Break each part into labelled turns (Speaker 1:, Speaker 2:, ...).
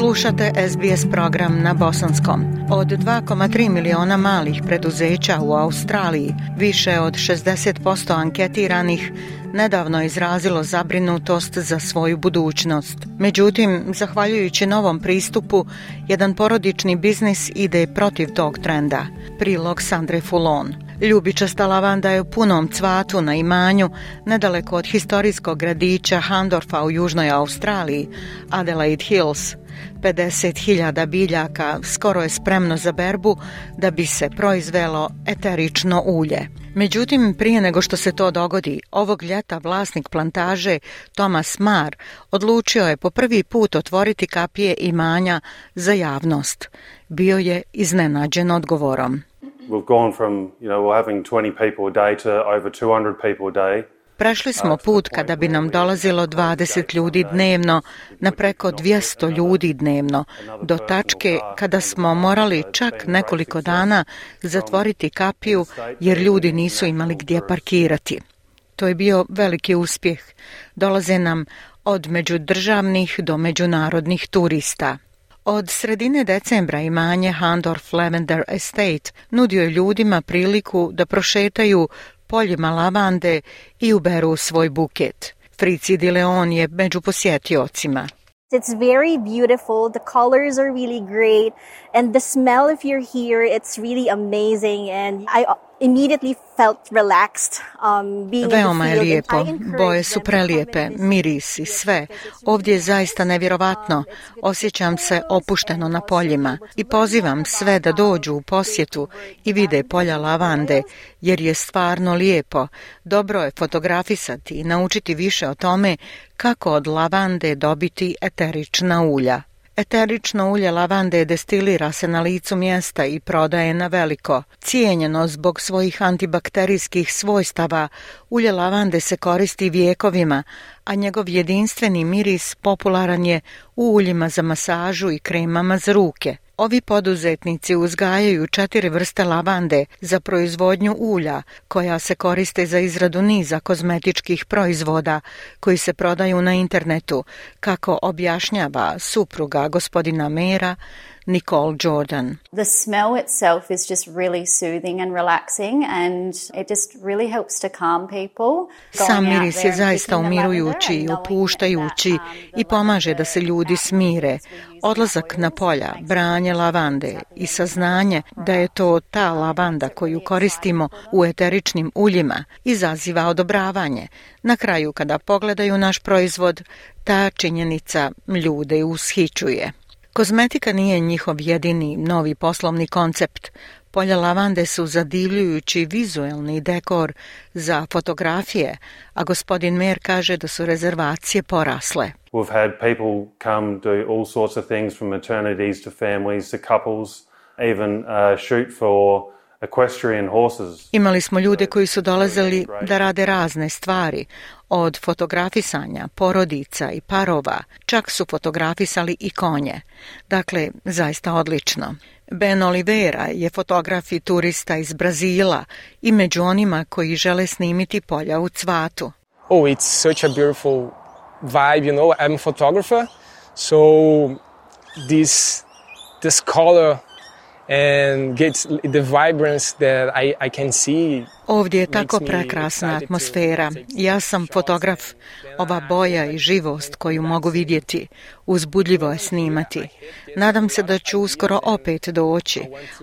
Speaker 1: Slušate SBS program na bosanskom. Od 2,3 miliona malih preduzeća u Australiji, više od 60% anketiranih nedavno izrazilo zabrinutost za svoju budućnost. Međutim, zahvaljujući novom pristupu, jedan porodični biznis ide protiv tog trenda. Prilog Sandre Fulon. Ljubičasta lavanda je u punom cvatu na imanju, nedaleko od historijskog gradića Handorfa u Južnoj Australiji, Adelaide Hills. 50.000 biljaka skoro je spremno za berbu da bi se proizvelo eterično ulje. Međutim, prije nego što se to dogodi, ovog ljeta vlasnik plantaže Thomas Mar odlučio je po prvi put otvoriti kapije imanja za javnost. Bio je iznenađen odgovorom we've gone from, you know, having 20 people
Speaker 2: a day to over 200 people a day. Prešli smo put kada bi nam dolazilo 20 ljudi dnevno na preko 200 ljudi dnevno, do tačke kada smo morali čak nekoliko dana zatvoriti kapiju jer ljudi nisu imali gdje parkirati. To je bio veliki uspjeh. Dolaze nam od međudržavnih do međunarodnih turista. Od sredine decembra imanje Handor Lavender Estate nudio je ljudima priliku da prošetaju poljima lavande i uberu svoj buket. Frici Di Leon je među posjetiocima.
Speaker 3: It's very beautiful, the colors are really great And the smell, if you're here, it's really amazing. And I immediately felt relaxed. Um, being Veoma je e lijepo, boje su prelijepe, mirisi, sve. Ovdje je zaista nevjerovatno. Osjećam se opušteno na poljima i pozivam sve da dođu u posjetu i vide polja lavande, jer je stvarno lijepo. Dobro je fotografisati i naučiti više o tome kako od lavande dobiti eterična ulja. Eterično ulje lavande destilira se na licu mjesta i prodaje na veliko. Cijenjeno zbog svojih antibakterijskih svojstava, ulje lavande se koristi vijekovima, a njegov jedinstveni miris popularan je u uljima za masažu i kremama za ruke. Ovi poduzetnici uzgajaju četiri vrste lavande za proizvodnju ulja, koja se koriste
Speaker 4: za izradu niza kozmetičkih proizvoda koji se prodaju na internetu, kako objašnjava supruga gospodina Mera, Nicole Jordan. The smell itself is just really soothing and relaxing and it just really helps to calm people. Sam miris je zaista umirujući i opuštajući um, i pomaže da se ljudi smire. Odlazak na polja, branje lavande i saznanje da je to ta um, lavanda koju koristimo u eteričnim uljima izaziva odobravanje. Na kraju kada pogledaju naš proizvod, ta činjenica
Speaker 5: ljude
Speaker 4: ushićuje. Kozmetika nije njihov jedini novi
Speaker 5: poslovni koncept. Polja lavande su zadivljujući vizuelni dekor za fotografije, a gospodin Mer kaže da su rezervacije porasle. We've had people come do all sorts of things from maternities to families to couples, even uh, shoot for Imali smo ljude koji su dolazili da rade razne stvari, od fotografisanja porodica i parova čak su fotografisali i konje.
Speaker 6: Dakle, zaista odlično. Ben Oliveira je fotograf i turista iz Brazila i među onima koji žele snimiti polja u cvatu. Oh, it's such a beautiful vibe, you know. I'm a photographer, so this this color and gets Ovdje je tako prekrasna atmosfera. Ja sam fotograf. Ova boja i živost koju mogu vidjeti Uzbudljivo je snimati. Nadam se da ću uskoro opet doći.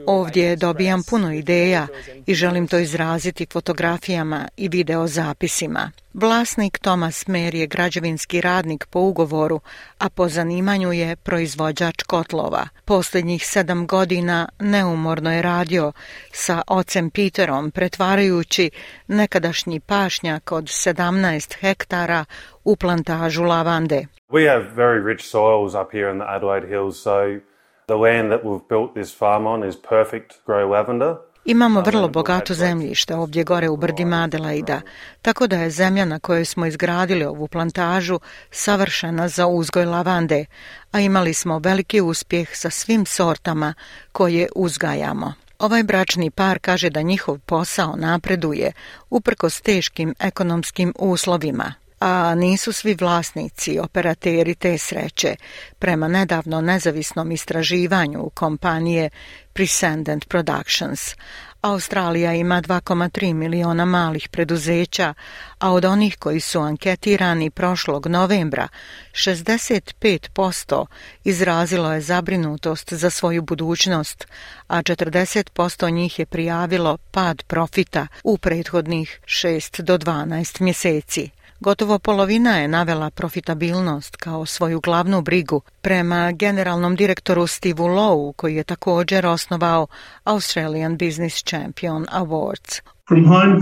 Speaker 6: Ovdje dobijam puno ideja i želim to izraziti fotografijama
Speaker 7: i videozapisima. Vlasnik Tomas Mer je građevinski radnik po ugovoru, a po zanimanju je proizvođač kotlova. Posljednjih sedam godina neumorno je radio sa ocem Peterom, pretvarajući nekadašnji pašnjak od 17 hektara u plantažu lavande. We have very rich soils up here in the Adelaide Hills, so the land that we've built this farm on is perfect to grow lavender. Imamo uh, vrlo bogato zemljište ovdje gore u brdima Madelaida, tako da je zemlja na kojoj smo izgradili ovu plantažu savršena za uzgoj lavande, a imali smo veliki uspjeh sa svim sortama koje uzgajamo. Ovaj bračni par kaže da njihov posao napreduje uprkos teškim ekonomskim uslovima a nisu svi vlasnici, operateri te sreće. Prema nedavno nezavisnom istraživanju kompanije Prescendent Productions, Australija ima 2,3 miliona malih preduzeća, a od onih koji su anketirani prošlog novembra, 65% izrazilo je zabrinutost
Speaker 8: za svoju budućnost, a 40% njih je prijavilo pad profita u prethodnih 6 do 12 mjeseci. Gotovo polovina je navela profitabilnost kao svoju glavnu brigu prema generalnom direktoru Steve Lowe koji je također osnovao Australian Business Champion Awards from high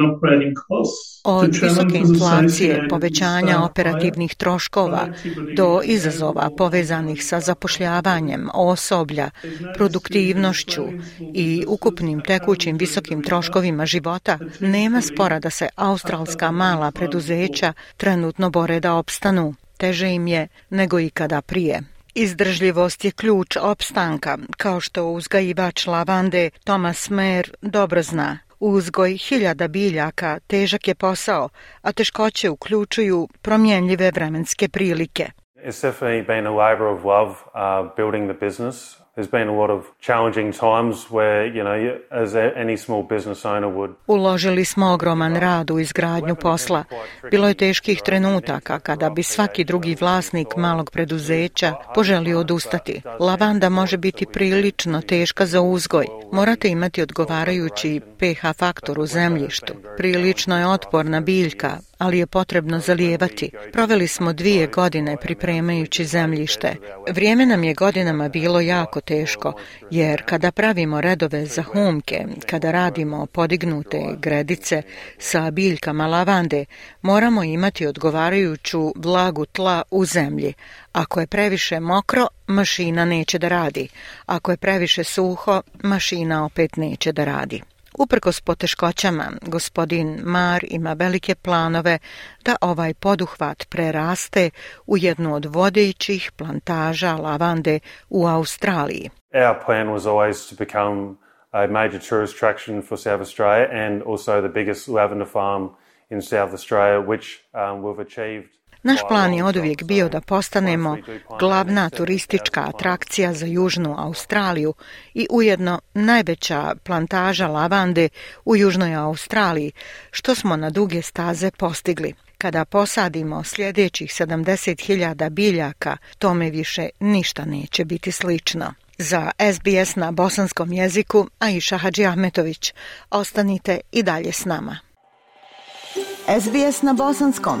Speaker 8: operating costs. Od visoke inflacije, povećanja operativnih troškova do izazova povezanih sa zapošljavanjem osoblja, produktivnošću i ukupnim tekućim visokim troškovima života, nema spora da
Speaker 9: se australska mala preduzeća trenutno bore da opstanu. Teže im je nego ikada prije. Izdržljivost je ključ opstanka, kao što uzgajivač lavande Thomas Mayer dobro zna. Uzgoj hiljada biljaka težak je posao, a teškoće uključuju promjenljive vremenske prilike. It's definitely been a of love uh, building the business. There's Uložili smo ogroman rad u izgradnju posla. Bilo je teških trenutaka kada bi svaki drugi um, vlasnik malog preduzeća poželio odustati. Lavanda može biti prilično teška za uzgoj. Morate imati odgovarajući pH faktor u zemljištu. Prilično je otporna biljka, ali je potrebno zalijevati. Proveli smo dvije godine pripremajući zemljište. Vrijeme nam
Speaker 10: je
Speaker 9: godinama bilo jako
Speaker 10: teško, jer kada pravimo redove za humke, kada radimo podignute gredice sa biljkama lavande, moramo imati odgovarajuću vlagu tla u zemlji. Ako je previše mokro, mašina neće da radi. Ako je previše suho, mašina opet neće da radi. Uprkos poteškoćama, gospodin Mar ima velike planove da ovaj poduhvat preraste u jednu od
Speaker 1: vodećih plantaža lavande u Australiji. Our plan was always to become a major tourist attraction for South Australia and also the biggest lavender farm in South Australia, which um, we've achieved naš plan je oduvijek bio da postanemo glavna turistička atrakcija za Južnu Australiju i ujedno najveća plantaža lavande u Južnoj Australiji, što smo na duge staze postigli. Kada posadimo sljedećih 70.000 biljaka, tome više ništa neće biti slično. Za SBS na bosanskom jeziku Aisha Hadži Ahmetović. Ostanite i dalje s nama. SBS na bosanskom.